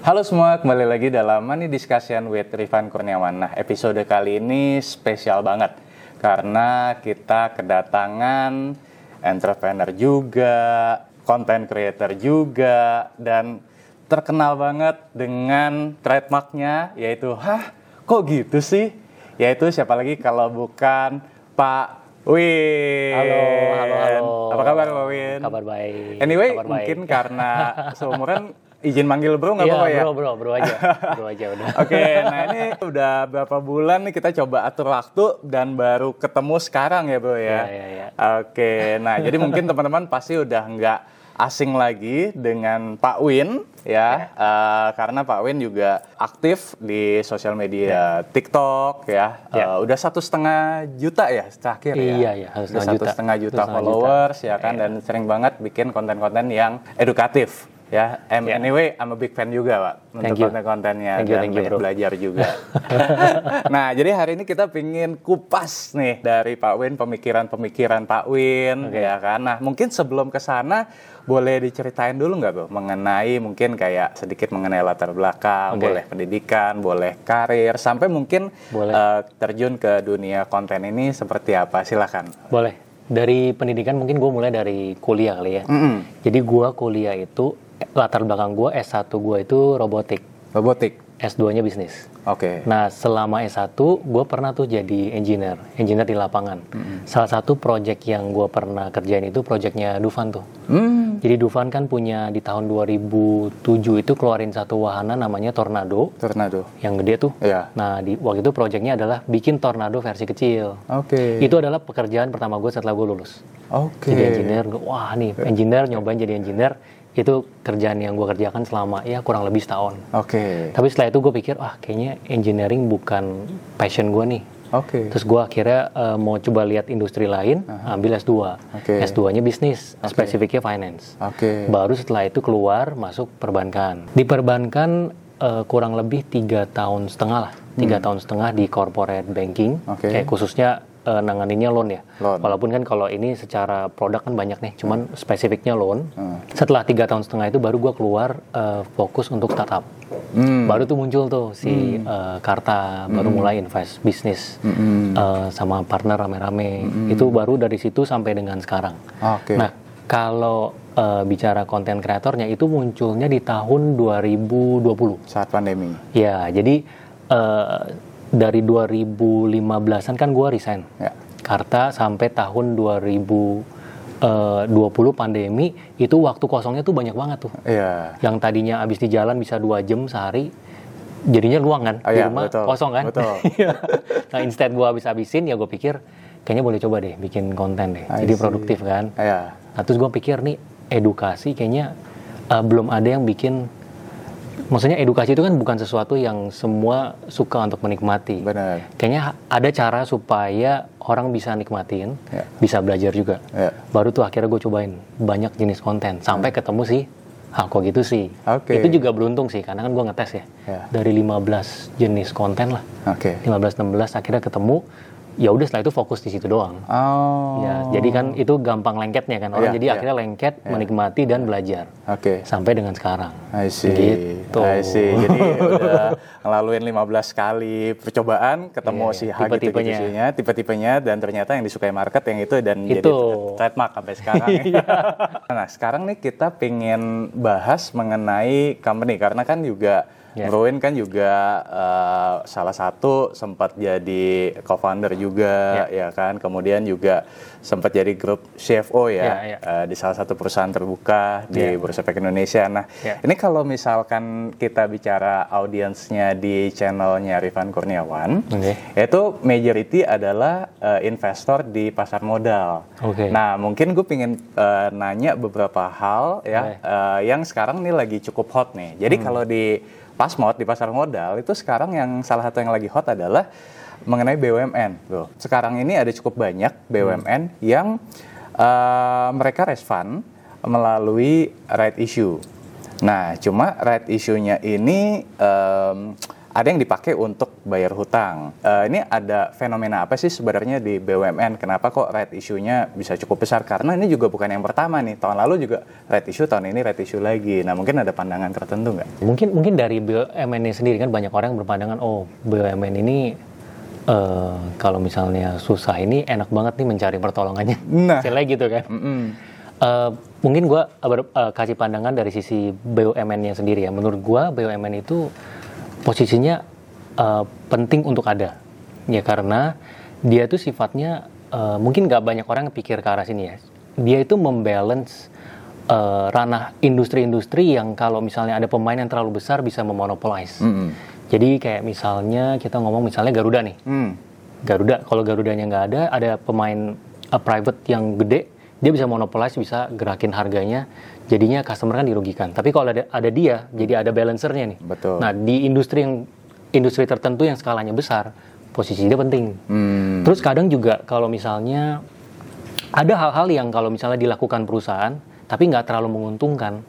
Halo semua, kembali lagi dalam Money Discussion with Rifan Kurniawan. Nah, episode kali ini spesial banget karena kita kedatangan entrepreneur juga, content creator juga, dan terkenal banget dengan trademarknya yaitu, hah kok gitu sih? Yaitu siapa lagi kalau bukan Pak Win. Halo, halo, halo. Apa kabar Pak Win? Kabar baik. Anyway, kabar mungkin baik. karena seumuran izin manggil bro nggak Iya, apa-apa ya? bro, bro, bro aja, bro aja udah. Oke, nah ini udah berapa bulan nih kita coba atur waktu dan baru ketemu sekarang ya bro ya. Iya, iya, iya. Oke, nah jadi mungkin teman-teman pasti udah nggak asing lagi dengan Pak Win ya, Eh, karena Pak Win juga aktif di sosial media TikTok ya. Ya. Eh, udah satu setengah juta ya terakhir ya. Iya, iya, satu setengah juta. juta followers juta. ya kan, Iya. dan sering banget bikin konten-konten yang edukatif ya. Em- Ya. Anyway, I'm a big fan juga pak untuk Thank you. konten-kontennya Thank you, dan thank you, banyak belajar juga. nah, jadi hari ini kita pingin kupas nih dari Pak Win pemikiran-pemikiran Pak Win Oke. ya kan. Nah, mungkin sebelum ke sana boleh diceritain dulu nggak bro mengenai mungkin kayak sedikit mengenai latar belakang, Oke. boleh pendidikan, boleh karir, sampai mungkin Boleh. eh, terjun ke dunia konten ini seperti apa? Silakan. Boleh. Dari pendidikan mungkin gue mulai dari kuliah kali ya. Mm-mm. Jadi gue kuliah itu latar belakang gue S1 gue itu robotik, Robotik. S2-nya bisnis. Oke. Nah, selama S1 gue pernah tuh jadi engineer, engineer di lapangan. Salah satu project yang gue pernah kerjain itu projectnya Dufan tuh. Hmm. Jadi Dufan kan punya di tahun 2007 itu keluarin satu wahana namanya Tornado Tornado. yang gede tuh. Iya. Nah, di waktu itu proyeknya adalah bikin tornado versi kecil. Oke. Itu adalah pekerjaan pertama gue setelah gue lulus. Oke. Jadi engineer, gua, wah nih engineer nyobain jadi engineer itu kerjaan yang gue kerjakan selama ya kurang lebih setahun. Oke. Tapi setelah itu gue pikir, ah kayaknya engineering bukan passion gue nih. Oke. Terus gue akhirnya eh, mau coba lihat industri lain, ambil S2. Oke. S2-nya bisnis, spesifiknya finance. Oke. Baru setelah itu keluar masuk perbankan. Di perbankan eh, kurang lebih tiga tahun setengah lah, tiga tahun setengah di corporate banking, Hmm. Oke. kayak khususnya eh, nanganinnya loan ya. Loan. Walaupun kan kalau ini secara produk kan banyak nih, cuman spesifiknya loan. Hmm. Setelah tiga tahun setengah itu baru gue keluar eh, fokus untuk startup. Hmm. Baru tuh muncul tuh si eh, Karta, baru mulai invest bisnis Hmm. eh, sama partner rame-rame. Itu baru dari situ sampai dengan sekarang. Oke. Nah, kalau eh, bicara konten kreatornya itu munculnya di tahun 2020. Saat pandemi. Ya, jadi eh, dari 2015-an kan gue resign. Ya. Karta sampai tahun 2020 pandemi itu waktu kosongnya tuh banyak banget tuh. Iya. Yang tadinya abis di jalan bisa dua jam sehari, jadinya luang kan Oh di iya, rumah betul, kosong kan. betul. nah instead gue habis habisin ya gue pikir kayaknya boleh coba deh bikin konten deh. I Jadi see. produktif kan. Iya. Nah terus gue pikir nih edukasi kayaknya uh, belum ada yang bikin Maksudnya edukasi itu kan bukan sesuatu yang semua suka untuk menikmati. Benar. Kayaknya ada cara supaya orang bisa nikmatin, Ya. bisa belajar juga. Ya. Baru tuh akhirnya gue cobain banyak jenis konten sampai ketemu sih, ah kok gitu sih. Oke. Itu juga beruntung sih karena kan gue ngetes ya. Ya. Dari 15 jenis konten lah. Oke. 15-16 akhirnya ketemu, ya udah setelah itu fokus di situ doang. Oh. Ya, jadi kan itu gampang lengketnya kan orang Iya, jadi iya. akhirnya lengket menikmati dan belajar Oke. sampai dengan sekarang. I see. Gitu. I see. Jadi udah ngelaluin 15 kali percobaan, ketemu Iya, si iya. H gitu Tipe-tipenya. gitu tipe-tipenya dan ternyata yang disukai market yang itu dan jadi Itu. trademark sampai sekarang. Iya. nah, sekarang nih kita pengen bahas mengenai company karena kan juga Bro Win kan juga eh, salah satu sempat jadi co-founder juga ya kan, kemudian juga sempat jadi grup CFO ya, Ya, ya. eh, di salah satu perusahaan terbuka di Ya. Bursa Efek Indonesia. Nah, Ya. ini kalau misalkan kita bicara audiensnya di channelnya Rifan Kurniawan, Oke. itu majority adalah eh, investor di pasar modal. Oke. Nah, mungkin gue pengen eh, nanya beberapa hal ya eh, yang sekarang nih lagi cukup hot nih. Jadi Hmm. kalau di Pasmod di pasar modal itu sekarang yang salah satu yang lagi hot adalah mengenai BUMN, bro. Sekarang ini ada cukup banyak BUMN yang eh, mereka fund melalui right issue. Nah, cuma right issue-nya ini em, ada yang dipakai untuk bayar hutang. Uh, ini ada fenomena apa sih sebenarnya di BUMN? Kenapa kok red issue-nya bisa cukup besar? Karena ini juga bukan yang pertama nih. Tahun lalu juga red issue, tahun ini red issue lagi. Nah mungkin ada pandangan tertentu nggak? Mungkin mungkin dari BUMN ini sendiri kan banyak orang yang berpandangan, oh BUMN ini uh, kalau misalnya susah ini enak banget nih mencari pertolongannya. Nah, Sila gitu kan. Mm -mm. Uh, mungkin gue uh, kasih pandangan dari sisi BUMN-nya sendiri ya. Menurut gue BUMN itu posisinya uh, penting untuk ada ya karena dia tuh sifatnya uh, mungkin nggak banyak orang pikir ke arah sini ya dia itu membalance uh, ranah industri-industri yang kalau misalnya ada pemain yang terlalu besar bisa memonopolize mm -hmm. jadi kayak misalnya kita ngomong misalnya Garuda nih mm. Garuda kalau Garudanya nggak ada ada pemain uh, private yang gede dia bisa monopolize bisa gerakin harganya jadinya customer kan dirugikan. Tapi kalau ada ada dia jadi ada balancernya nih. Betul. Nah di industri yang industri tertentu yang skalanya besar posisi dia penting. Hmm. terus kadang juga kalau misalnya ada hal-hal yang kalau misalnya dilakukan perusahaan tapi nggak terlalu menguntungkan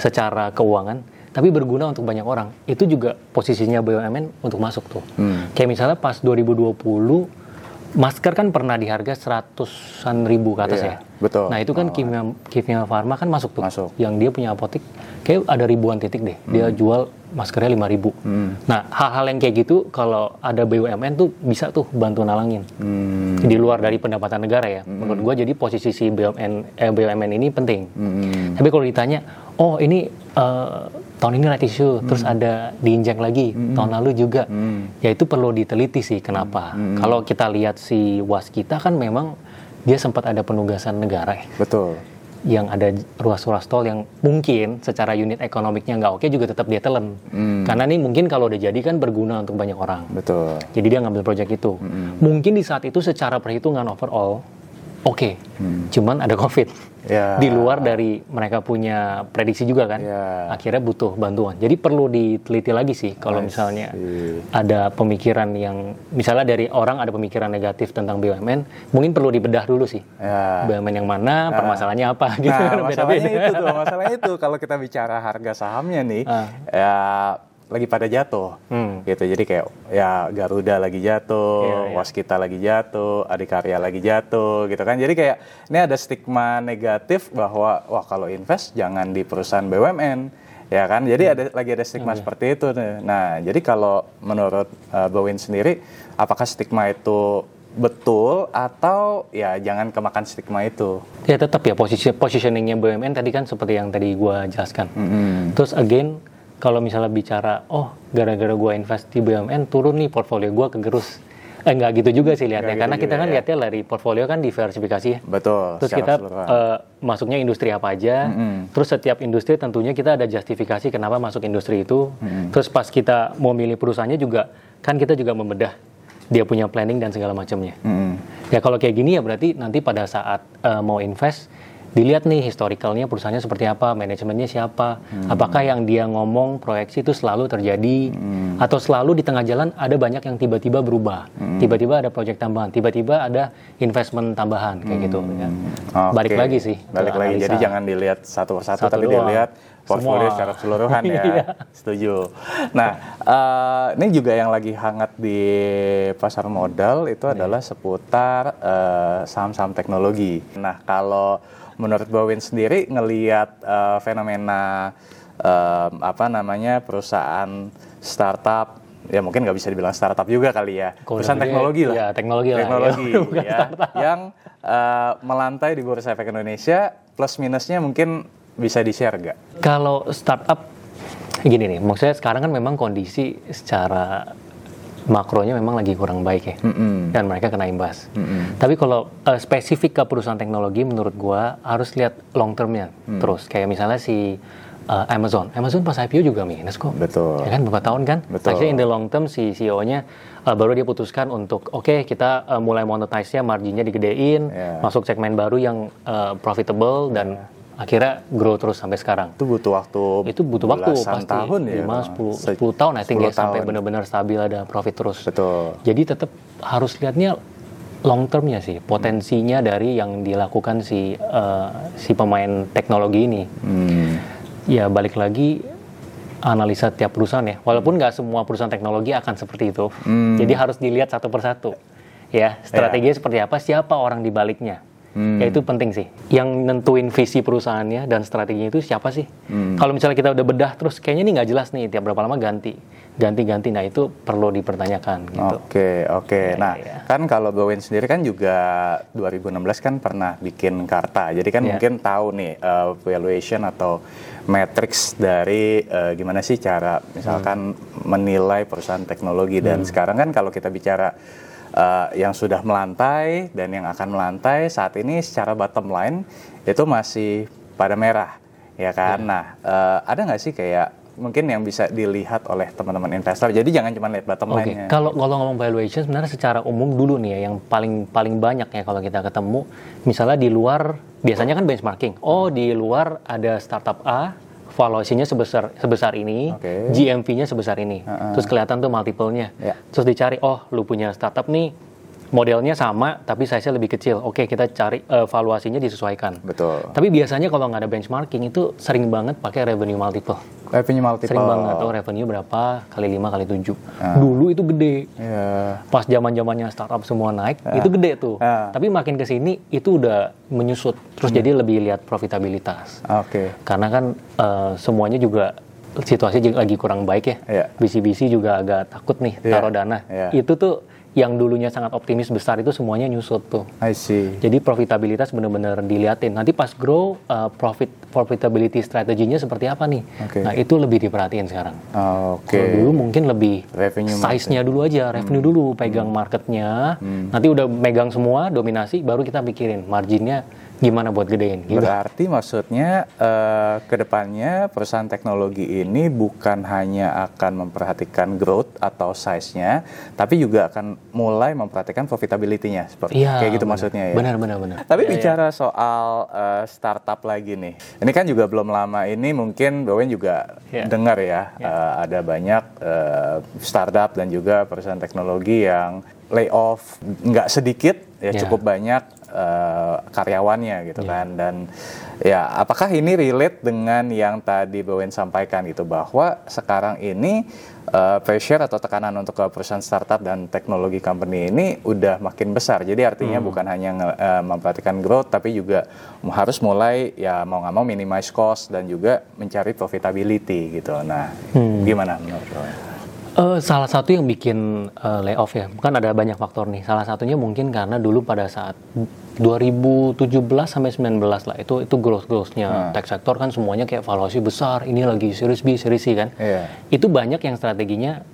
secara keuangan tapi berguna untuk banyak orang itu juga posisinya BUMN untuk masuk tuh. Hmm. kayak misalnya pas 2020 masker kan pernah di harga seratusan ribu ke atas iya, ya. Betul. Nah itu kan oh. kimia kimia farma kan masuk tuh. Masuk. Yang dia punya apotek kayak ada ribuan titik deh. Hmm. Dia jual maskernya lima ribu. Hmm. Nah hal-hal yang kayak gitu kalau ada BUMN tuh bisa tuh bantu nalangin. Hmm. Di luar dari pendapatan negara ya. Hmm. Menurut gua jadi posisi si BUMN eh, BUMN ini penting. Hmm. Tapi kalau ditanya, oh ini uh, tahun ini right issue, hmm. terus ada diinjak lagi, hmm. tahun lalu juga. Hmm. Ya itu perlu diteliti sih kenapa. Hmm. Kalau kita lihat si was kita kan memang dia sempat ada penugasan negara ya. Betul. Yang ada ruas-ruas tol yang mungkin secara unit ekonomiknya nggak oke juga tetap dia telan. Hmm. Karena ini mungkin kalau udah jadi kan berguna untuk banyak orang. Betul. Jadi dia ngambil proyek itu. Hmm. Mungkin di saat itu secara perhitungan overall oke, okay. hmm. cuman ada covid yeah. di luar dari mereka punya prediksi juga kan yeah. akhirnya butuh bantuan jadi perlu diteliti lagi sih kalau misalnya ada pemikiran yang misalnya dari orang ada pemikiran negatif tentang BUMN mungkin perlu dibedah dulu sih yeah. BUMN yang mana yeah. permasalahannya apa gitu nah, masalahnya itu tuh masalahnya itu kalau kita bicara harga sahamnya nih uh. ya lagi pada jatuh hmm. gitu jadi kayak ya Garuda lagi jatuh yeah, yeah. Waskita lagi jatuh Adikarya lagi jatuh gitu kan jadi kayak ini ada stigma negatif bahwa wah kalau invest jangan di perusahaan BUMN ya kan jadi hmm. ada lagi ada stigma hmm. seperti itu nah jadi kalau menurut uh, Bawin sendiri apakah stigma itu betul atau ya jangan kemakan stigma itu ya tetap ya posisi positioningnya BUMN tadi kan seperti yang tadi gue jelaskan mm -hmm. terus again kalau misalnya bicara oh gara-gara gue invest di BUMN turun nih portfolio gue kegerus eh nggak gitu juga sih lihatnya gitu karena kita kan ya. lihatnya dari portfolio kan diversifikasi ya. betul terus kita uh, masuknya industri apa aja mm -hmm. terus setiap industri tentunya kita ada justifikasi kenapa masuk industri itu mm -hmm. terus pas kita mau milih perusahaannya juga kan kita juga membedah dia punya planning dan segala macamnya mm -hmm. ya kalau kayak gini ya berarti nanti pada saat uh, mau invest dilihat nih historicalnya perusahaannya seperti apa, manajemennya siapa, hmm. apakah yang dia ngomong proyeksi itu selalu terjadi hmm. atau selalu di tengah jalan ada banyak yang tiba-tiba berubah, hmm. tiba-tiba ada proyek tambahan, tiba-tiba ada investment tambahan kayak gitu. hmm. gitu. Ya. Okay. Balik lagi sih. Balik lagi. Jadi jangan dilihat satu persatu, satu tapi doang. dilihat portfolio secara keseluruhan ya. Iya. Setuju. Nah, uh, ini juga yang lagi hangat di pasar modal itu iya. adalah seputar uh, saham-saham teknologi. Nah, kalau menurut Bawin sendiri ngelihat uh, fenomena uh, apa namanya perusahaan startup ya mungkin nggak bisa dibilang startup juga kali ya Kalo perusahaan teknologi lah ya teknologi, teknologi lah, ya, ya yang uh, melantai di bursa efek Indonesia plus minusnya mungkin bisa di share nggak kalau startup gini nih maksudnya sekarang kan memang kondisi secara makronya memang lagi kurang baik ya, mm -hmm. dan mereka kena imbas. Mm -hmm. Tapi kalau uh, spesifik ke perusahaan teknologi, menurut gua harus lihat long termnya mm. terus. Kayak misalnya si uh, Amazon, Amazon pas IPO juga minus kok. Betul. Ya kan beberapa tahun kan. Betul. Akhirnya in the long term si CEO-nya uh, baru dia putuskan untuk oke okay, kita uh, mulai monetize-nya, marginnya digedein, yeah. masuk segmen baru yang uh, profitable dan yeah akhirnya grow terus sampai sekarang. Itu butuh waktu. Itu butuh waktu pasti. tahun ya. 5 10 10 tahun I think ya sampai benar-benar stabil ada profit terus. Betul. Jadi tetap harus lihatnya long termnya sih, potensinya dari yang dilakukan si uh, si pemain teknologi ini. Hmm. Ya balik lagi analisa tiap perusahaan ya. Walaupun nggak semua perusahaan teknologi akan seperti itu. Hmm. Jadi harus dilihat satu persatu. Ya, strateginya yeah. seperti apa, siapa orang di baliknya. Hmm. Ya itu penting sih. Yang nentuin visi perusahaannya dan strateginya itu siapa sih? Hmm. Kalau misalnya kita udah bedah terus kayaknya ini nggak jelas nih tiap berapa lama ganti, ganti-ganti. Nah itu perlu dipertanyakan. Gitu. Oke oke. Ya, nah ya. kan kalau Bowen sendiri kan juga 2016 kan pernah bikin karta. Jadi kan ya. mungkin tahu nih uh, valuation atau matrix dari uh, gimana sih cara misalkan hmm. menilai perusahaan teknologi dan hmm. sekarang kan kalau kita bicara uh, yang sudah melantai dan yang akan melantai saat ini secara bottom line itu masih pada merah ya kan. Yeah. Nah uh, ada nggak sih kayak mungkin yang bisa dilihat oleh teman-teman investor. Jadi jangan cuma lihat bottom okay. line-nya. Kalau kalau ngomong valuation sebenarnya secara umum dulu nih ya yang paling paling banyak ya kalau kita ketemu misalnya di luar biasanya kan benchmarking. Oh, di luar ada startup A valuasinya sebesar sebesar ini, okay. GMV-nya sebesar ini. Uh -uh. Terus kelihatan tuh multiple-nya. Yeah. Terus dicari, oh lu punya startup nih modelnya sama tapi size-nya lebih kecil. Oke, kita cari uh, valuasinya disesuaikan. Betul. Tapi biasanya kalau nggak ada benchmarking itu sering banget pakai revenue multiple. Revenue multiple. Sering banget. Oh, revenue berapa kali 5 kali 7. Uh. Ah. Dulu itu gede. Yeah. Pas zaman-zamannya startup semua naik, uh. itu gede tuh. Uh. Tapi makin ke sini itu udah menyusut. Terus hmm. jadi lebih lihat profitabilitas. Oke. Okay. Karena kan uh, semuanya juga situasi lagi kurang baik ya. Yeah. BC-BC juga agak takut nih yeah. taruh dana. Yeah. Itu tuh yang dulunya sangat optimis besar itu semuanya nyusut tuh. I see. Jadi profitabilitas benar-benar diliatin. Nanti pas grow uh, profit profitability strateginya seperti apa nih? Okay. Nah itu lebih diperhatiin sekarang. Oh, Oke. Okay. Kalau dulu mungkin lebih revenue size-nya dulu aja, revenue hmm. dulu, pegang hmm. marketnya. Hmm. Nanti udah megang semua dominasi, baru kita pikirin marginnya gimana buat gedein gitu. Berarti maksudnya uh, ke depannya perusahaan teknologi ini bukan hanya akan memperhatikan growth atau size-nya, tapi juga akan mulai memperhatikan profitability-nya seperti ya, kayak gitu benar. maksudnya ya. Benar benar benar. Tapi ya, bicara ya. soal uh, startup lagi nih. Ini kan juga belum lama ini mungkin Bowen juga ya. dengar ya, ya. Uh, ada banyak uh, startup dan juga perusahaan teknologi yang layoff nggak sedikit ya yeah. cukup banyak uh, karyawannya gitu yeah. kan dan ya apakah ini relate dengan yang tadi Bowen sampaikan gitu bahwa sekarang ini uh, pressure atau tekanan untuk ke perusahaan startup dan teknologi company ini udah makin besar jadi artinya hmm. bukan hanya uh, memperhatikan growth tapi juga harus mulai ya mau nggak mau minimize cost dan juga mencari profitability gitu nah hmm. gimana menurut Bowen? Uh, salah satu yang bikin uh, layoff ya, kan ada banyak faktor nih. Salah satunya mungkin karena dulu pada saat 2017 sampai 19 lah itu itu growth growthnya hmm. tech sektor kan semuanya kayak valuasi besar. Ini lagi series B, series C kan. Yeah. Itu banyak yang strateginya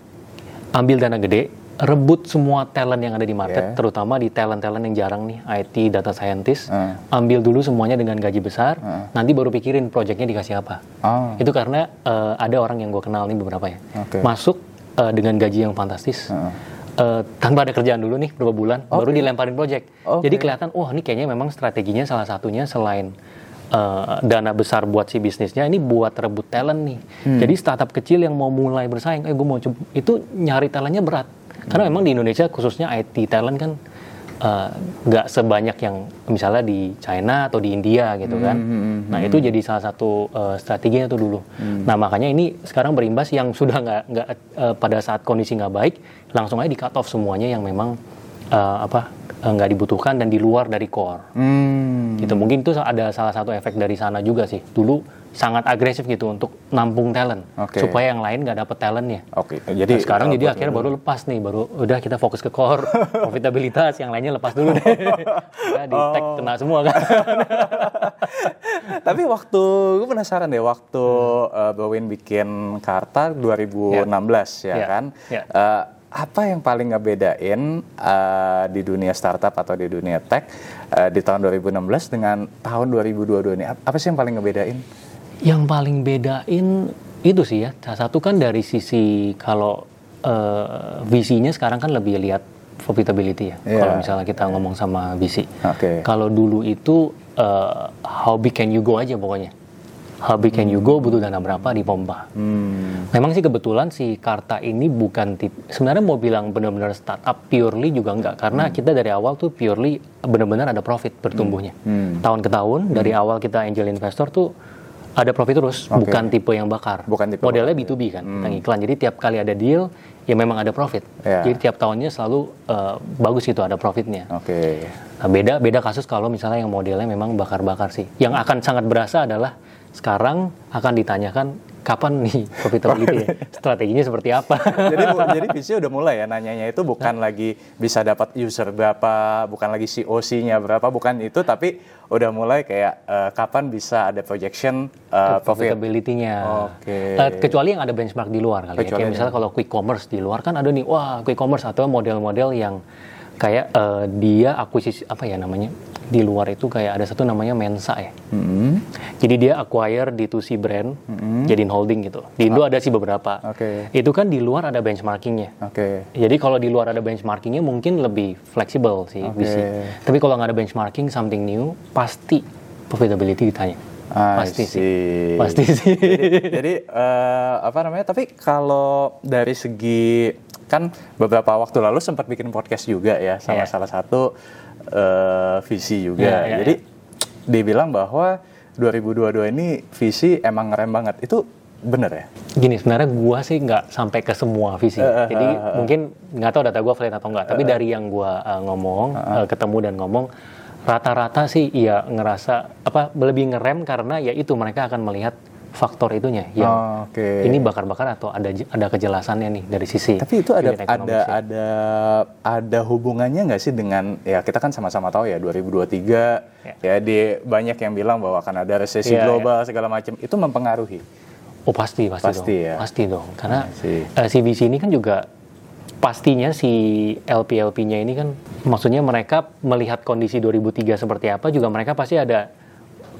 ambil dana gede, rebut semua talent yang ada di market, yeah. terutama di talent-talent yang jarang nih, IT, data scientist, hmm. ambil dulu semuanya dengan gaji besar, hmm. nanti baru pikirin projectnya dikasih apa. Oh. Itu karena uh, ada orang yang gue kenal nih beberapa ya, okay. masuk uh, dengan gaji yang fantastis. Uh. Uh, tanpa ada kerjaan dulu nih beberapa bulan, okay. baru dilemparin project. Okay. Jadi kelihatan, wah oh, ini kayaknya memang strateginya salah satunya selain uh, dana besar buat si bisnisnya, ini buat rebut talent nih. Hmm. Jadi startup kecil yang mau mulai bersaing, eh gue mau coba, itu nyari talentnya berat. Karena hmm. memang di Indonesia khususnya IT talent kan nggak uh, sebanyak yang misalnya di China atau di India gitu kan. Mm -hmm. Nah itu jadi salah satu uh, strateginya tuh dulu. Mm. Nah makanya ini sekarang berimbas yang sudah nggak nggak uh, pada saat kondisi nggak baik langsung aja di cut off semuanya yang memang uh, apa nggak dibutuhkan dan di luar dari core. Mm. Gitu mungkin itu ada salah satu efek dari sana juga sih. Dulu sangat agresif gitu untuk nampung talent okay. supaya yang lain nggak dapet talentnya. Oke. Okay. Jadi nah, sekarang jadi akhirnya baru lepas nih, baru udah kita fokus ke core, profitabilitas, yang lainnya lepas dulu deh. ya, di oh. tag kena semua kan. Tapi waktu gue penasaran deh waktu hmm. uh, Bawin bikin Karta 2016 yeah. ya yeah. kan. Yeah. Uh, apa yang paling ngebedain uh, di dunia startup atau di dunia tech uh, di tahun 2016 dengan tahun 2022 ini? Apa sih yang paling ngebedain? Yang paling bedain itu sih ya. Salah satu kan dari sisi kalau uh, visinya sekarang kan lebih lihat profitability ya. Yeah. Kalau misalnya kita ngomong sama VC. Okay. Kalau dulu itu uh, how big can you go aja pokoknya. How big can you go butuh dana berapa di pompa. Hmm. Memang sih kebetulan si Karta ini bukan tip, sebenarnya mau bilang benar-benar startup purely juga enggak karena hmm. kita dari awal tuh purely benar-benar ada profit bertumbuhnya. Hmm. Hmm. Tahun ke tahun hmm. dari awal kita angel investor tuh Ada profit terus, okay. bukan tipe yang bakar. Bukan tipe Modelnya bakar. B2B kan, hmm. iklan. Jadi tiap kali ada deal, ya memang ada profit. Yeah. Jadi tiap tahunnya selalu uh, bagus gitu ada profitnya. Oke. Okay. Nah, beda beda kasus kalau misalnya yang modelnya memang bakar-bakar sih. Yang akan sangat berasa adalah sekarang akan ditanyakan kapan nih profitability ya? strateginya seperti apa jadi jadi visi udah mulai ya nanyanya itu bukan nah. lagi bisa dapat user berapa bukan lagi COC-nya berapa bukan itu tapi udah mulai kayak uh, kapan bisa ada projection uh, profitability-nya oke okay. uh, kecuali yang ada benchmark di luar kali ya. kecuali ya kayak misalnya kalau quick commerce di luar kan ada nih wah quick commerce atau model-model yang kayak uh, dia akuisisi apa ya namanya di luar itu kayak ada satu namanya Mensa ya. Mm-hmm. Jadi dia acquire di 2 c brand, mm-hmm. jadiin holding gitu. Di Indo oh. ada sih beberapa. Okay. Itu kan di luar ada benchmarkingnya. Okay. Jadi kalau di luar ada benchmarkingnya mungkin lebih fleksibel sih okay. bisa. Tapi kalau nggak ada benchmarking something new, pasti profitability ditanya. I pasti see. sih. Pasti sih. Jadi, jadi uh, apa namanya? Tapi kalau dari segi kan beberapa waktu lalu sempat bikin podcast juga ya sama yeah. salah satu uh, visi juga. Yeah, yeah, Jadi yeah. dibilang bahwa 2022 ini visi emang ngerem banget. Itu bener ya? Gini sebenarnya gua sih nggak sampai ke semua visi. Uh, uh, Jadi uh, uh, mungkin nggak tahu data gua valid atau enggak. Uh, Tapi dari yang gua uh, ngomong, uh, uh. ketemu dan ngomong, rata-rata sih ya ngerasa apa lebih ngerem karena ya itu mereka akan melihat faktor itunya yang oh, okay. ini bakar-bakar atau ada ada kejelasannya nih dari sisi tapi itu ada ada ada ada hubungannya nggak sih dengan ya kita kan sama-sama tahu ya 2023 ya, ya di banyak yang bilang bahwa akan ada resesi ya, global ya. segala macam. Itu mempengaruhi? Oh pasti pasti, pasti dong. ya? pasti dong. Karena uh, CBC ini kan juga pastinya si LPLP-nya ini kan maksudnya mereka melihat kondisi 2003 seperti apa juga mereka pasti ada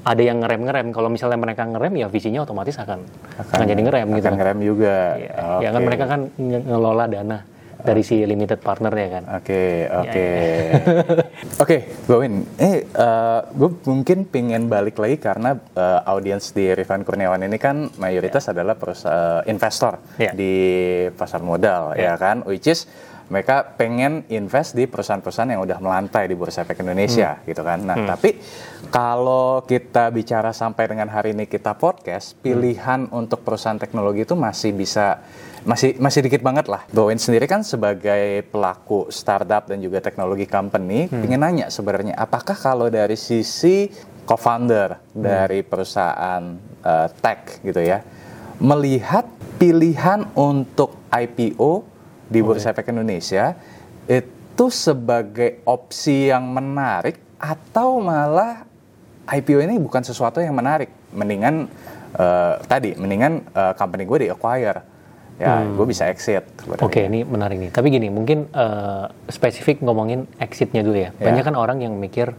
ada yang ngerem ngerem kalau misalnya mereka ngerem ya visinya otomatis akan akan, akan jadi ngerem akan gitu ngerem juga ya, okay. ya kan mereka kan ngelola dana dari si limited partner ya kan. Oke, oke. Oke, Gowin, eh uh, gue mungkin pengen balik lagi karena uh, audiens di Rifan Kurniawan ini kan mayoritas yeah. adalah perusahaan investor yeah. di pasar modal yeah. ya kan, which is mereka pengen invest di perusahaan-perusahaan yang udah melantai di Bursa Efek Indonesia hmm. gitu kan. Nah, hmm. tapi kalau kita bicara sampai dengan hari ini kita podcast, pilihan hmm. untuk perusahaan teknologi itu masih bisa masih masih dikit banget lah. Bowen sendiri kan sebagai pelaku startup dan juga teknologi company, hmm. ingin nanya sebenarnya apakah kalau dari sisi co-founder hmm. dari perusahaan uh, tech gitu ya, melihat pilihan untuk IPO di Bursa Efek Indonesia itu sebagai opsi yang menarik atau malah IPO ini bukan sesuatu yang menarik mendingan uh, tadi mendingan uh, company gue di acquire ya hmm. gue bisa exit. Oke okay, ini menarik nih. Tapi gini mungkin uh, spesifik ngomongin exitnya dulu ya. Banyak yeah. kan orang yang mikir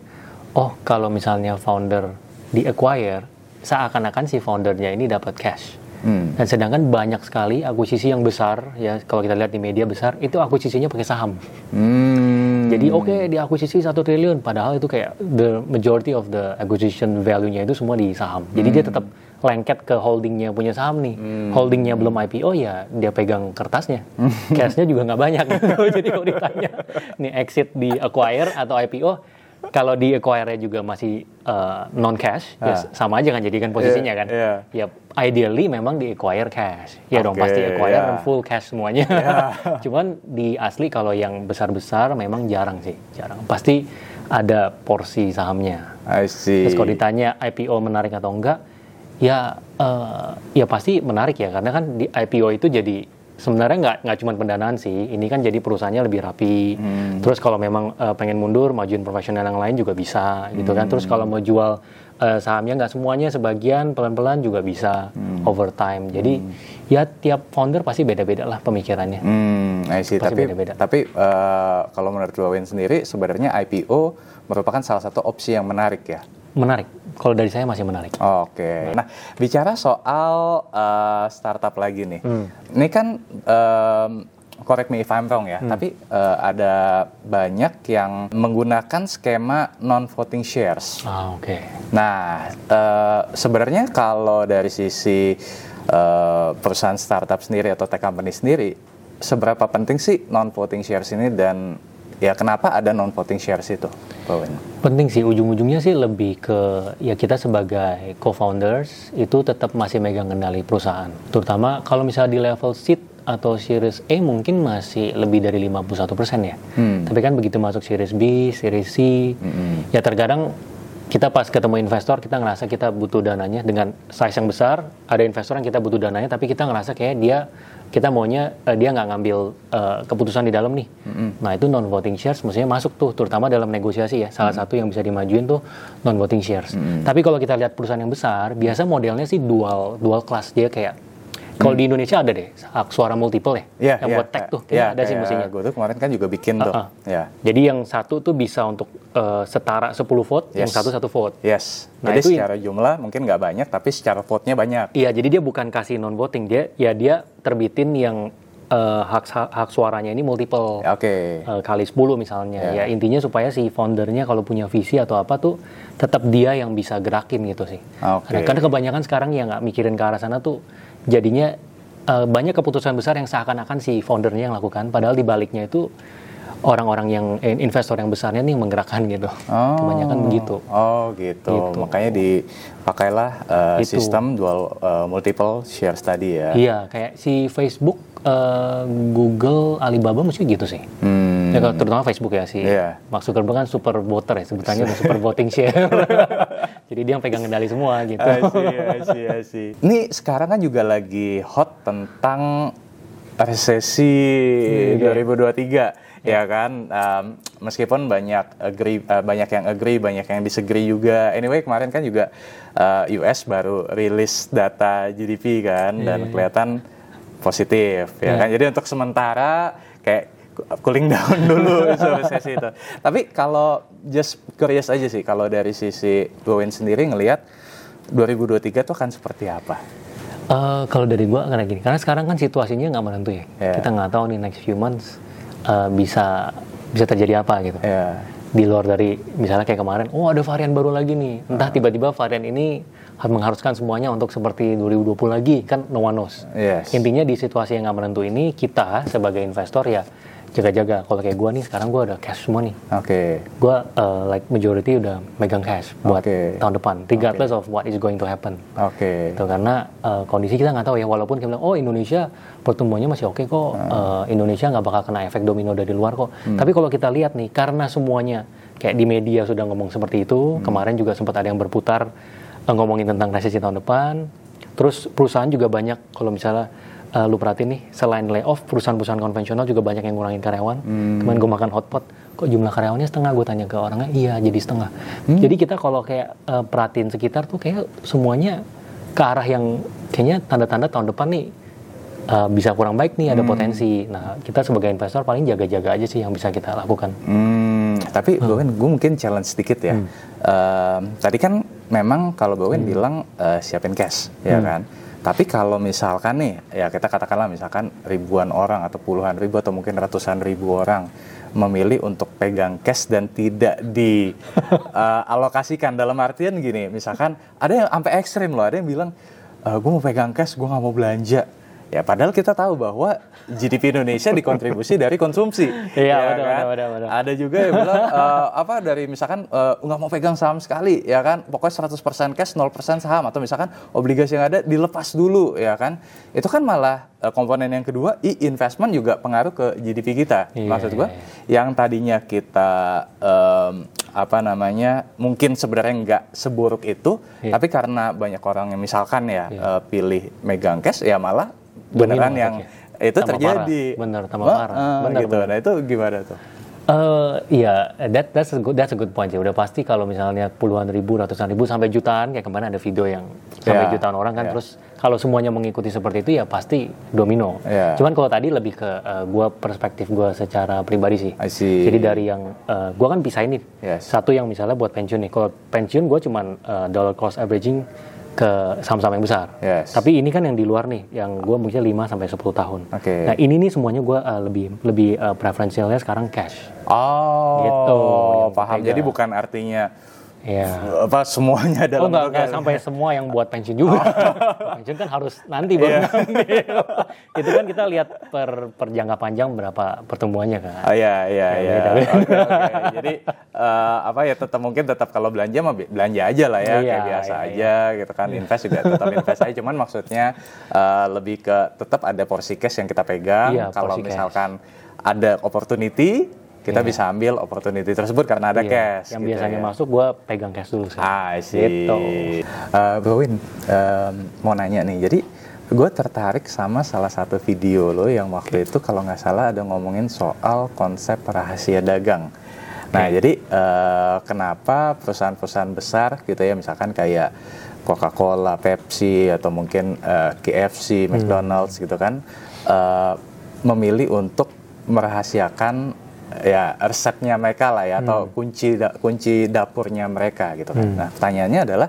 oh kalau misalnya founder di acquire seakan-akan si foundernya ini dapat cash. Hmm. Dan sedangkan banyak sekali akuisisi yang besar ya kalau kita lihat di media besar itu akuisisinya pakai saham. Hmm. Jadi oke okay, di akuisisi satu triliun padahal itu kayak the majority of the acquisition value-nya itu semua di saham. Jadi hmm. dia tetap lengket ke holdingnya punya saham nih. Hmm. Holdingnya belum IPO ya dia pegang kertasnya. Cashnya juga nggak banyak. Jadi kalau ditanya nih exit di acquire atau IPO kalau di acquire juga masih uh, non cash, ya ah. ya sama aja kan jadikan posisinya yeah, kan. Yeah. Ya ideally memang di acquire cash. Ya okay, dong pasti acquire yeah. full cash semuanya. Yeah. Cuman di asli kalau yang besar-besar memang jarang sih, jarang. Pasti ada porsi sahamnya. I see. Terus kalau ditanya IPO menarik atau enggak, ya uh, ya pasti menarik ya karena kan di IPO itu jadi sebenarnya nggak nggak cuma pendanaan sih ini kan jadi perusahaannya lebih rapi hmm. terus kalau memang uh, pengen mundur majuin profesional yang lain juga bisa gitu kan terus kalau mau jual uh, sahamnya nggak semuanya sebagian pelan-pelan juga bisa hmm. over time jadi hmm. ya tiap founder pasti beda-beda lah pemikirannya hmm, I see. tapi beda -beda. tapi uh, kalau menurut Wawin sendiri sebenarnya IPO merupakan salah satu opsi yang menarik ya menarik. Kalau dari saya masih menarik. Oke. Okay. Nah, bicara soal uh, startup lagi nih. Hmm. Ini kan um, correct me if I'm wrong ya, hmm. tapi uh, ada banyak yang menggunakan skema non voting shares. Ah, oke. Okay. Nah, uh, sebenarnya kalau dari sisi uh, perusahaan startup sendiri atau tech company sendiri, seberapa penting sih non voting shares ini dan ya kenapa ada non voting shares itu, Pak Penting sih ujung-ujungnya sih lebih ke ya kita sebagai co-founders itu tetap masih megang kendali perusahaan. Terutama kalau misalnya di level seed atau series A mungkin masih lebih dari 51% ya. Hmm. Tapi kan begitu masuk series B, series C, hmm. ya terkadang kita pas ketemu investor kita ngerasa kita butuh dananya dengan size yang besar ada investor yang kita butuh dananya tapi kita ngerasa kayak dia kita maunya uh, dia nggak ngambil uh, keputusan di dalam nih mm-hmm. nah itu non voting shares mestinya masuk tuh terutama dalam negosiasi ya salah mm-hmm. satu yang bisa dimajuin tuh non voting shares mm-hmm. tapi kalau kita lihat perusahaan yang besar biasa modelnya sih dual dual class dia kayak kalau hmm. di Indonesia ada deh hak suara multiple ya, yeah, yang yeah, buat tag tuh, yeah, ada sih mestinya. Gue tuh kemarin kan juga bikin uh -uh. tuh. Yeah. Jadi yang satu tuh bisa untuk uh, setara 10 vote, yes. yang satu satu vote. Yes. Nah, jadi itu secara jumlah mungkin nggak banyak, tapi secara vote-nya banyak. Iya, jadi dia bukan kasih non voting, dia ya dia terbitin yang uh, hak hak suaranya ini multiple. Oke. Okay. Uh, kali 10 misalnya. Yeah. Ya intinya supaya si foundernya kalau punya visi atau apa tuh tetap dia yang bisa gerakin gitu sih. Okay. Karena kebanyakan sekarang yang nggak mikirin ke arah sana tuh jadinya uh, banyak keputusan besar yang seakan-akan si foundernya yang lakukan padahal di baliknya itu orang-orang yang eh, investor yang besarnya nih menggerakkan gitu. Oh, Kebanyakan begitu. Oh, gitu. gitu. Makanya dipakailah uh, sistem dual uh, multiple shares tadi ya. Iya, kayak si Facebook, uh, Google, Alibaba mesti gitu sih. Hmm. Ya, terutama Facebook ya si yeah. Mark Zuckerberg kan super voter ya sebutannya super voting share. Jadi dia yang pegang kendali semua gitu. Ini sekarang kan juga lagi hot tentang resesi hmm, 2023 ya kan um, meskipun banyak agree uh, banyak yang agree banyak yang disagree juga anyway kemarin kan juga uh, US baru rilis data GDP kan yeah, dan iya, iya. Positif ya yeah. kan jadi untuk sementara kayak cooling down dulu resesi itu tapi kalau just curious aja sih kalau dari sisi Bowen sendiri ngelihat 2023 itu akan seperti apa Uh, kalau dari gua karena gini, karena sekarang kan situasinya nggak menentu ya. Yeah. Kita nggak tahu nih next few months uh, bisa bisa terjadi apa gitu. Yeah. Di luar dari misalnya kayak kemarin, oh ada varian baru lagi nih. Entah tiba-tiba varian ini mengharuskan semuanya untuk seperti 2020 lagi kan no one knows. Yes. Intinya di situasi yang nggak menentu ini kita sebagai investor ya jaga-jaga. Kalau kayak gue nih sekarang gue ada cash semua nih. Oke. Okay. Gue uh, like majority udah megang cash buat okay. tahun depan, regardless okay. of what is going to happen. Oke. Okay. Itu karena uh, kondisi kita nggak tahu ya. Walaupun kita bilang oh Indonesia pertumbuhannya masih oke okay kok, hmm. uh, Indonesia nggak bakal kena efek domino dari luar kok. Hmm. Tapi kalau kita lihat nih, karena semuanya kayak di media sudah ngomong seperti itu, hmm. kemarin juga sempat ada yang berputar ngomongin tentang resesi tahun depan. Terus perusahaan juga banyak kalau misalnya uh, lu perhatiin nih selain layoff perusahaan-perusahaan konvensional juga banyak yang ngurangin karyawan hmm. kemarin gue makan hotpot kok jumlah karyawannya setengah gue tanya ke orangnya iya jadi setengah hmm. jadi kita kalau kayak uh, perhatiin sekitar tuh kayak semuanya ke arah yang kayaknya tanda-tanda tahun depan nih uh, bisa kurang baik nih ada hmm. potensi nah kita sebagai investor paling jaga-jaga aja sih yang bisa kita lakukan hmm. tapi hmm. gue mungkin challenge sedikit ya hmm. uh, tadi kan memang kalau Bowen hmm. bilang uh, siapin cash ya hmm. ya kan tapi kalau misalkan nih, ya kita katakanlah misalkan ribuan orang atau puluhan ribu atau mungkin ratusan ribu orang memilih untuk pegang cash dan tidak dialokasikan uh, dalam artian gini, misalkan ada yang sampai ekstrim loh, ada yang bilang, e, eh, gue mau pegang cash, gue nggak mau belanja Ya padahal kita tahu bahwa GDP Indonesia dikontribusi dari konsumsi. Iya, ya, betul, kan? betul, betul, Ada juga yang bilang uh, apa dari misalkan uh, nggak mau pegang saham sekali, ya kan? Pokoknya 100% cash, 0% saham atau misalkan obligasi yang ada dilepas dulu, ya kan? Itu kan malah uh, komponen yang kedua, i investment juga pengaruh ke GDP kita. Iya, Maksud gua, iya. yang tadinya kita um, apa namanya mungkin sebenarnya nggak seburuk itu, iya. tapi karena banyak orang yang misalkan ya iya. uh, pilih megang cash, ya malah beneran yang itu tambah terjadi. Parah. Bener, tambah parah. Uh, bener, gitu. Bener. Nah itu gimana tuh? Uh, iya, that, that's a good that's a good point ya. Udah pasti kalau misalnya puluhan ribu, ratusan ribu sampai jutaan kayak kemarin ada video yang sampai yeah. jutaan orang kan. Yeah. Terus kalau semuanya mengikuti seperti itu ya pasti domino. Yeah. Cuman kalau tadi lebih ke uh, gua perspektif gua secara pribadi sih. I see. Jadi dari yang uh, gua kan pisahin nih. Yes. Satu yang misalnya buat pensiun nih. Kalau pensiun gua cuman uh, dollar cost averaging ke saham-saham yang besar. Yes. Tapi ini kan yang di luar nih, yang gue mungkin 5 sampai 10 tahun. Okay. Nah, ini nih semuanya gue uh, lebih lebih uh, preferensialnya sekarang cash. Oh, gitu. Paham. Jadi bukan artinya Ya. Apa semuanya dalam Oh enggak, enggak sampai semua yang buat pensiun juga. Oh. pensiun kan harus nanti baru yeah. Itu kan kita lihat per, per jangka panjang berapa pertumbuhannya kan. Oh iya iya ya, iya. Jadi uh, apa ya tetap mungkin tetap kalau belanja mah belanja aja lah ya iya, kayak biasa iya, aja iya. gitu kan. Invest juga tetap invest aja cuman maksudnya uh, lebih ke tetap ada porsi cash yang kita pegang. Iya, kalau misalkan cash. ada opportunity kita yeah. bisa ambil opportunity tersebut karena ada yeah. cash. Yang gitu biasanya ya. masuk gue pegang cash dulu sih. Ah, sih. Gitu. Uh, Bro Win, um, mau nanya nih. Jadi gue tertarik sama salah satu video lo yang waktu itu kalau nggak salah ada ngomongin soal konsep rahasia dagang. Nah, okay. jadi uh, kenapa perusahaan-perusahaan besar gitu ya, misalkan kayak Coca-Cola, Pepsi, atau mungkin uh, eh, KFC, hmm. McDonald's gitu kan, uh, memilih untuk merahasiakan ya resepnya mereka lah ya hmm. atau kunci da, kunci dapurnya mereka gitu kan. Hmm. Nah, pertanyaannya adalah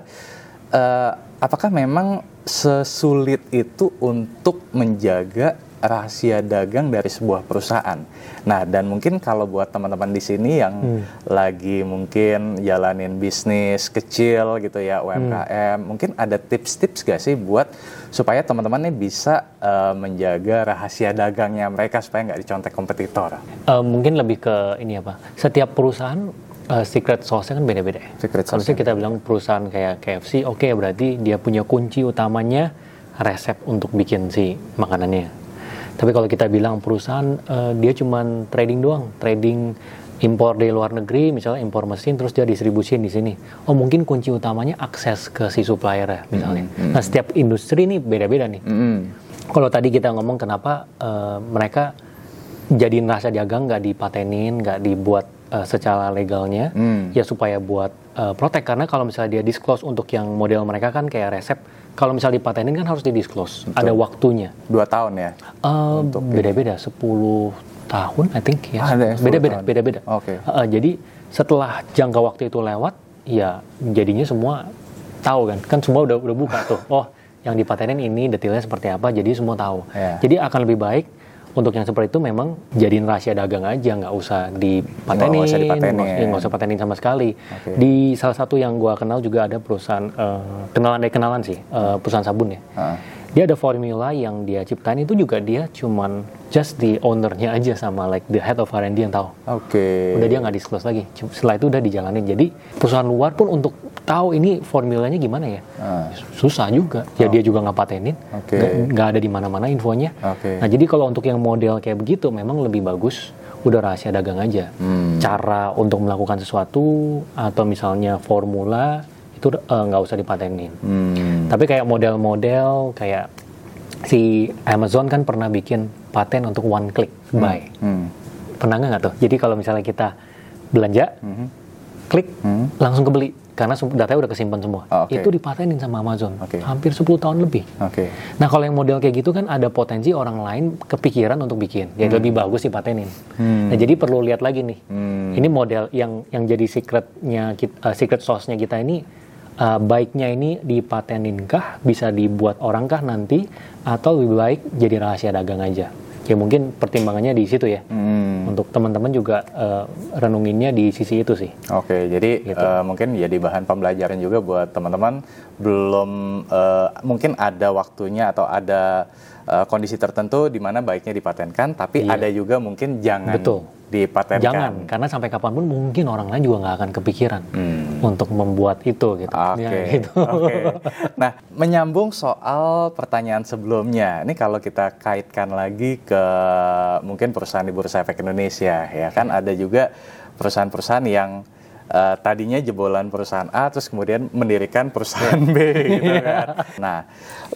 uh, apakah memang sesulit itu untuk menjaga rahasia dagang dari sebuah perusahaan. Nah, dan mungkin kalau buat teman-teman di sini yang hmm. lagi mungkin jalanin bisnis kecil gitu ya, UMKM, hmm. mungkin ada tips-tips gak sih buat supaya teman-teman ini bisa uh, menjaga rahasia dagangnya mereka supaya nggak dicontek kompetitor? Uh, mungkin lebih ke ini apa? Setiap perusahaan uh, secret sauce-nya kan beda-beda. Secret sauce. Kalau kita bilang perusahaan kayak KFC, oke okay, berarti dia punya kunci utamanya resep untuk bikin si makanannya tapi kalau kita bilang perusahaan uh, dia cuma trading doang, trading impor dari luar negeri, misalnya impor mesin terus dia distribusiin di sini. Oh mungkin kunci utamanya akses ke si supplier ya misalnya. Mm -hmm. Nah setiap industri ini beda-beda nih. Mm -hmm. Kalau tadi kita ngomong kenapa uh, mereka jadi rasa dagang nggak dipatenin, nggak dibuat uh, secara legalnya, mm. ya supaya buat uh, protek karena kalau misalnya dia disclose untuk yang model mereka kan kayak resep kalau misal dipatenin kan harus di disclose, ada waktunya. Dua tahun ya? Uh, beda-beda, 10 tahun I think ya. Ah, beda-beda, beda-beda. Oke. Okay. Uh, jadi setelah jangka waktu itu lewat, ya jadinya semua tahu kan, kan semua udah udah buka tuh. Oh, yang dipatenin ini detailnya seperti apa, jadi semua tahu. Yeah. Jadi akan lebih baik untuk yang seperti itu memang jadiin rahasia dagang aja nggak usah dipatenin nggak usah dipatenin nggak usah patenin sama sekali okay. di salah satu yang gua kenal juga ada perusahaan uh, kenalan dari kenalan sih uh, perusahaan sabun ya uh. Dia ada formula yang dia ciptain itu juga dia cuman just the ownernya aja sama like the head of R&D yang tahu. Oke. Okay. Udah dia nggak disclose lagi. Setelah itu udah dijalanin. Jadi perusahaan luar pun untuk tahu ini formulanya gimana ya, uh. susah juga. Ya oh. dia juga nggak patenin. Oke. Okay. Nggak ada di mana-mana infonya. Oke. Okay. Nah jadi kalau untuk yang model kayak begitu memang lebih bagus udah rahasia dagang aja. Hmm. Cara untuk melakukan sesuatu atau misalnya formula itu eh, nggak uh, usah dipatenin. Hmm. Tapi kayak model-model kayak si Amazon kan pernah bikin paten untuk one click hmm. buy. Hmm. Pernah nggak tuh? Jadi kalau misalnya kita belanja, hmm. klik, hmm. langsung kebeli karena datanya udah kesimpan semua. Oh, okay. Itu dipatenin sama Amazon. Okay. Hampir 10 tahun lebih. Okay. Nah, kalau yang model kayak gitu kan ada potensi orang lain kepikiran untuk bikin. Jadi hmm. lebih bagus dipatenin. Hmm. Nah, jadi perlu lihat lagi nih. Hmm. Ini model yang yang jadi secretnya uh, secret sauce-nya kita ini uh, baiknya ini dipatenininkah, bisa dibuat orangkah nanti, atau lebih baik jadi rahasia dagang aja? Ya mungkin pertimbangannya di situ ya. Hmm. Untuk teman-teman juga uh, renunginnya di sisi itu sih. Oke, jadi gitu. uh, mungkin jadi bahan pembelajaran juga buat teman-teman. Belum uh, mungkin ada waktunya atau ada uh, kondisi tertentu di mana baiknya dipatenkan, tapi iya. ada juga mungkin jangan Betul dipatenkan. Jangan, karena sampai kapan pun mungkin orang lain juga nggak akan kepikiran hmm. untuk membuat itu gitu. Oke. Okay. Ya, gitu. Okay. Nah, menyambung soal pertanyaan sebelumnya, ini kalau kita kaitkan lagi ke mungkin perusahaan di Bursa Efek Indonesia, ya kan ada juga perusahaan-perusahaan yang uh, tadinya jebolan perusahaan A terus kemudian mendirikan perusahaan B gitu kan. Nah,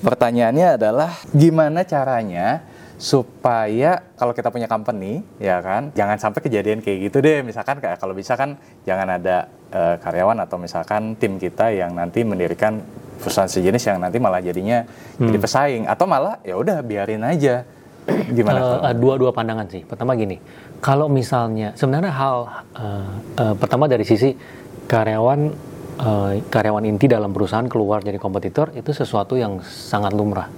pertanyaannya adalah gimana caranya supaya kalau kita punya company ya kan jangan sampai kejadian kayak gitu deh. Misalkan kayak kalau bisa kan jangan ada uh, karyawan atau misalkan tim kita yang nanti mendirikan perusahaan sejenis yang nanti malah jadinya hmm. jadi pesaing. Atau malah ya udah biarin aja. Gimana uh, dua dua pandangan sih. Pertama gini kalau misalnya sebenarnya hal uh, uh, pertama dari sisi karyawan uh, karyawan inti dalam perusahaan keluar jadi kompetitor itu sesuatu yang sangat lumrah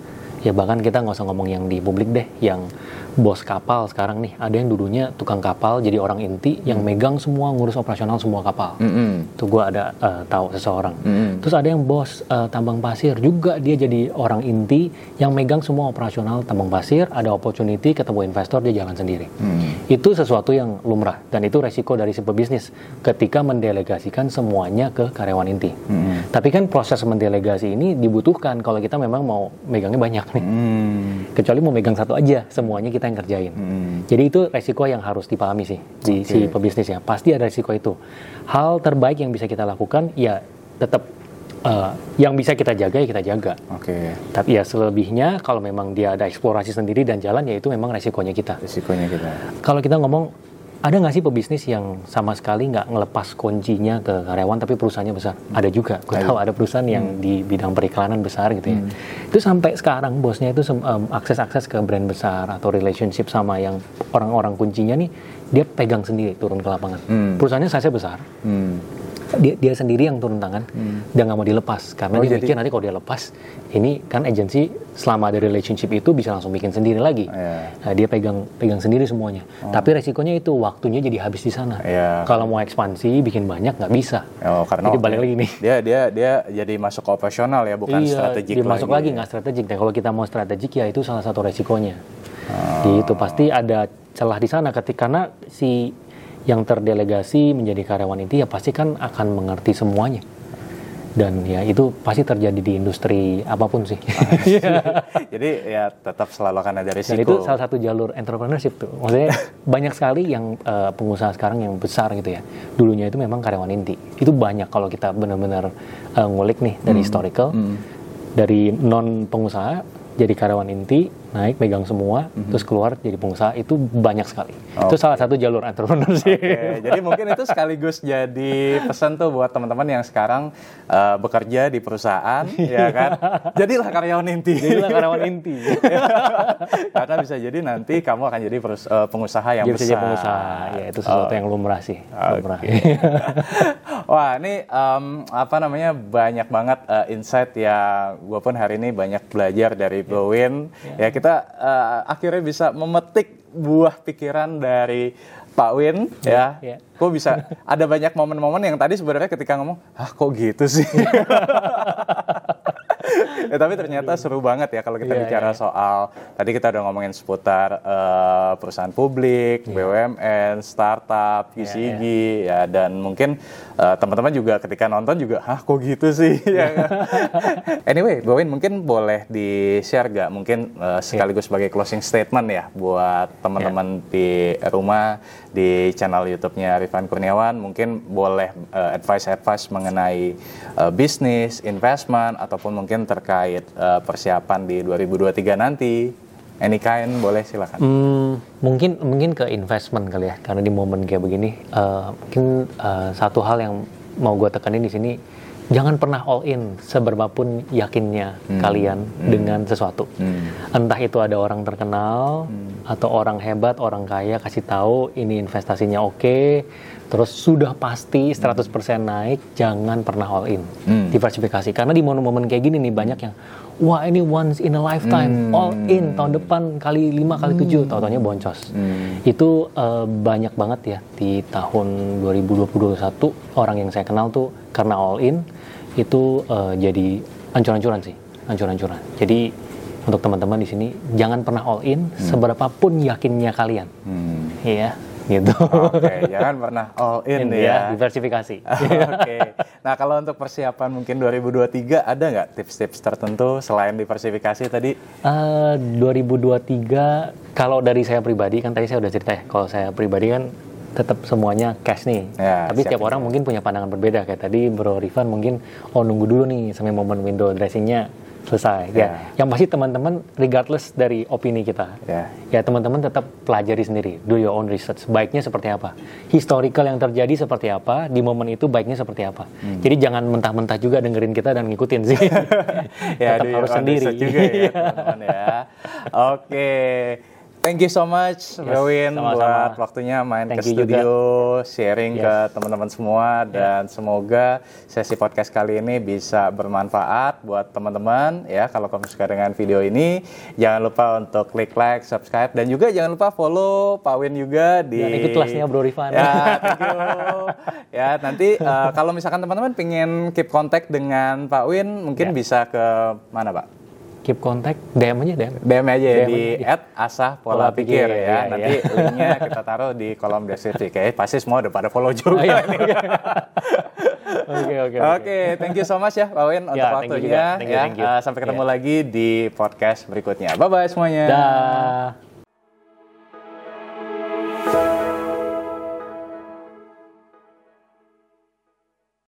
ya bahkan kita nggak usah ngomong yang di publik deh yang bos kapal sekarang nih ada yang dulunya tukang kapal jadi orang inti yang hmm. megang semua ngurus operasional semua kapal mm -hmm. tuh gue ada uh, tahu seseorang mm -hmm. terus ada yang bos uh, tambang pasir juga dia jadi orang inti yang megang semua operasional tambang pasir ada opportunity ketemu investor dia jalan sendiri mm. itu sesuatu yang lumrah dan itu resiko dari sebuah bisnis ketika mendelegasikan semuanya ke karyawan inti mm. tapi kan proses mendelegasi ini dibutuhkan kalau kita memang mau megangnya banyak nih mm. kecuali mau megang satu aja semuanya kita kita yang kerjain. Hmm. Jadi itu resiko yang harus dipahami sih di okay. si pebisnis ya. Pasti ada resiko itu. Hal terbaik yang bisa kita lakukan ya tetap uh, yang bisa kita jaga ya kita jaga. Oke. Okay. Tapi ya selebihnya kalau memang dia ada eksplorasi sendiri dan jalan ya itu memang resikonya kita. Resikonya kita. Kalau kita ngomong ada nggak sih pebisnis yang sama sekali nggak ngelepas kuncinya ke karyawan tapi perusahaannya besar? Hmm. Ada juga. Gue tahu ada perusahaan yang hmm. di bidang periklanan besar gitu ya. Hmm. Itu sampai sekarang bosnya itu um, akses-akses ke brand besar atau relationship sama yang orang-orang kuncinya nih dia pegang sendiri turun ke lapangan. Hmm. Perusahaannya saya besar. Hmm dia, dia sendiri yang turun tangan hmm. dia nggak mau dilepas karena oh, dia jadi... mikir nanti kalau dia lepas ini kan agensi selama ada relationship itu bisa langsung bikin sendiri lagi yeah. nah, dia pegang pegang sendiri semuanya oh. tapi resikonya itu waktunya jadi habis di sana yeah. kalau mau ekspansi bikin banyak nggak bisa oh, karena jadi balik lagi nih dia dia dia jadi masuk operasional ya bukan iya, strategik dia masuk lagi nggak strategik dan kalau kita mau strategik ya itu salah satu resikonya oh. gitu pasti ada celah di sana ketika karena si yang terdelegasi menjadi karyawan inti ya pasti kan akan mengerti semuanya dan ya itu pasti terjadi di industri apa pun sih. Jadi ya tetap selalu akan ada risiko. Dan itu salah satu jalur entrepreneurship tuh. Maksudnya banyak sekali yang uh, pengusaha sekarang yang besar gitu ya. Dulunya itu memang karyawan inti. Itu banyak kalau kita benar-benar uh, ngulik nih dari hmm. historical. Hmm. Dari non pengusaha jadi karyawan inti, naik pegang semua, mm-hmm. terus keluar jadi pengusaha itu banyak sekali. Okay. Itu salah satu jalur entrepreneur sih. Okay. Jadi mungkin itu sekaligus jadi pesan tuh buat teman-teman yang sekarang uh, bekerja di perusahaan, ya kan? Jadilah karyawan inti. Jadilah karyawan inti. Karena bisa jadi nanti kamu akan jadi perus- uh, pengusaha yang bisa besar. Jadi pengusaha, ya itu sesuatu oh. yang lumrah sih. Okay. Wah, ini um, apa namanya banyak banget uh, insight yang gue pun hari ini banyak belajar dari Bowin. Yeah. Ya kita uh, akhirnya bisa memetik buah pikiran dari Pak Win yeah, ya. Yeah. Kok bisa ada banyak momen-momen yang tadi sebenarnya ketika ngomong, "Ah, kok gitu sih?" ya, tapi ternyata seru banget ya kalau kita yeah, bicara yeah. soal tadi kita udah ngomongin seputar uh, perusahaan publik, yeah. BUMN, startup, UCG yeah, yeah. ya dan mungkin uh, teman-teman juga ketika nonton juga, "Hah, kok gitu sih?" ya. Kan? anyway, Bawin mungkin boleh di-share gak mungkin uh, sekaligus sebagai closing statement ya buat teman-teman yeah. di rumah di channel YouTube-nya Rifan Kurniawan mungkin boleh uh, advice-advice mengenai uh, bisnis, investment ataupun mungkin terkait uh, persiapan di 2023 nanti. Any kind boleh silakan. Hmm, mungkin mungkin ke investment kali ya karena di momen kayak begini uh, mungkin uh, satu hal yang mau gue tekanin di sini jangan pernah all in seberapapun yakinnya hmm. kalian hmm. dengan sesuatu. Hmm. Entah itu ada orang terkenal hmm. atau orang hebat, orang kaya kasih tahu ini investasinya oke, okay, terus sudah pasti 100% naik, jangan pernah all in. Hmm. Diversifikasi karena di momen-momen kayak gini nih banyak yang wah ini once in a lifetime hmm. all in tahun depan kali 5 kali 7 hmm. tahu-tahunya boncos. Hmm. Itu uh, banyak banget ya di tahun 2021 orang yang saya kenal tuh karena all in itu uh, jadi ancur-ancuran sih, ancur-ancuran. Jadi untuk teman-teman di sini jangan pernah all in hmm. seberapapun yakinnya kalian. Hmm. Iya, gitu. Oke, okay, jangan pernah all in, in ya. ya. Diversifikasi. Oke. Okay. Nah, kalau untuk persiapan mungkin 2023 ada nggak tips-tips tertentu selain diversifikasi tadi? Uh, eh, 2023 kalau dari saya pribadi kan tadi saya udah cerita ya. Kalau saya pribadi kan tetap semuanya cash nih. Ya, Tapi setiap orang mungkin punya pandangan berbeda. Kayak tadi Bro Rifan mungkin, oh nunggu dulu nih sampai momen window dressingnya selesai. Ya. ya. Yang pasti teman-teman regardless dari opini kita. Ya. Ya teman-teman tetap pelajari sendiri. Do your own research. Baiknya seperti apa? Historical yang terjadi seperti apa? Di momen itu baiknya seperti apa? Hmm. Jadi jangan mentah-mentah juga dengerin kita dan ngikutin sih. ya, tetap harus sendiri. juga ya, teman-teman ya. Oke. Thank you so much, yes, Gawin, buat waktunya main thank ke studio, juga. sharing yes. ke teman-teman semua, dan semoga sesi podcast kali ini bisa bermanfaat buat teman-teman. Ya, kalau kamu suka dengan video ini, jangan lupa untuk klik like, subscribe, dan juga jangan lupa follow Pak Win juga di. Dan ikut kelasnya Bro Rifan. Ya, thank you. ya, nanti uh, kalau misalkan teman-teman pengen keep contact dengan Pak Win, mungkin ya. bisa ke mana, Pak? Keep contact DM aja DM DM aja DM di at asah pola, pola pikir, pikir ya, ya nanti ya. linknya kita taruh di kolom deskripsi. Kayak pasti semua udah pada follow juga oh, iya. Oke oke oke. Thank you so much ya Pak Win untuk ya, waktunya thank you, thank you, ya. thank you. Uh, sampai ketemu ya. lagi di podcast berikutnya. Bye bye semuanya. Dah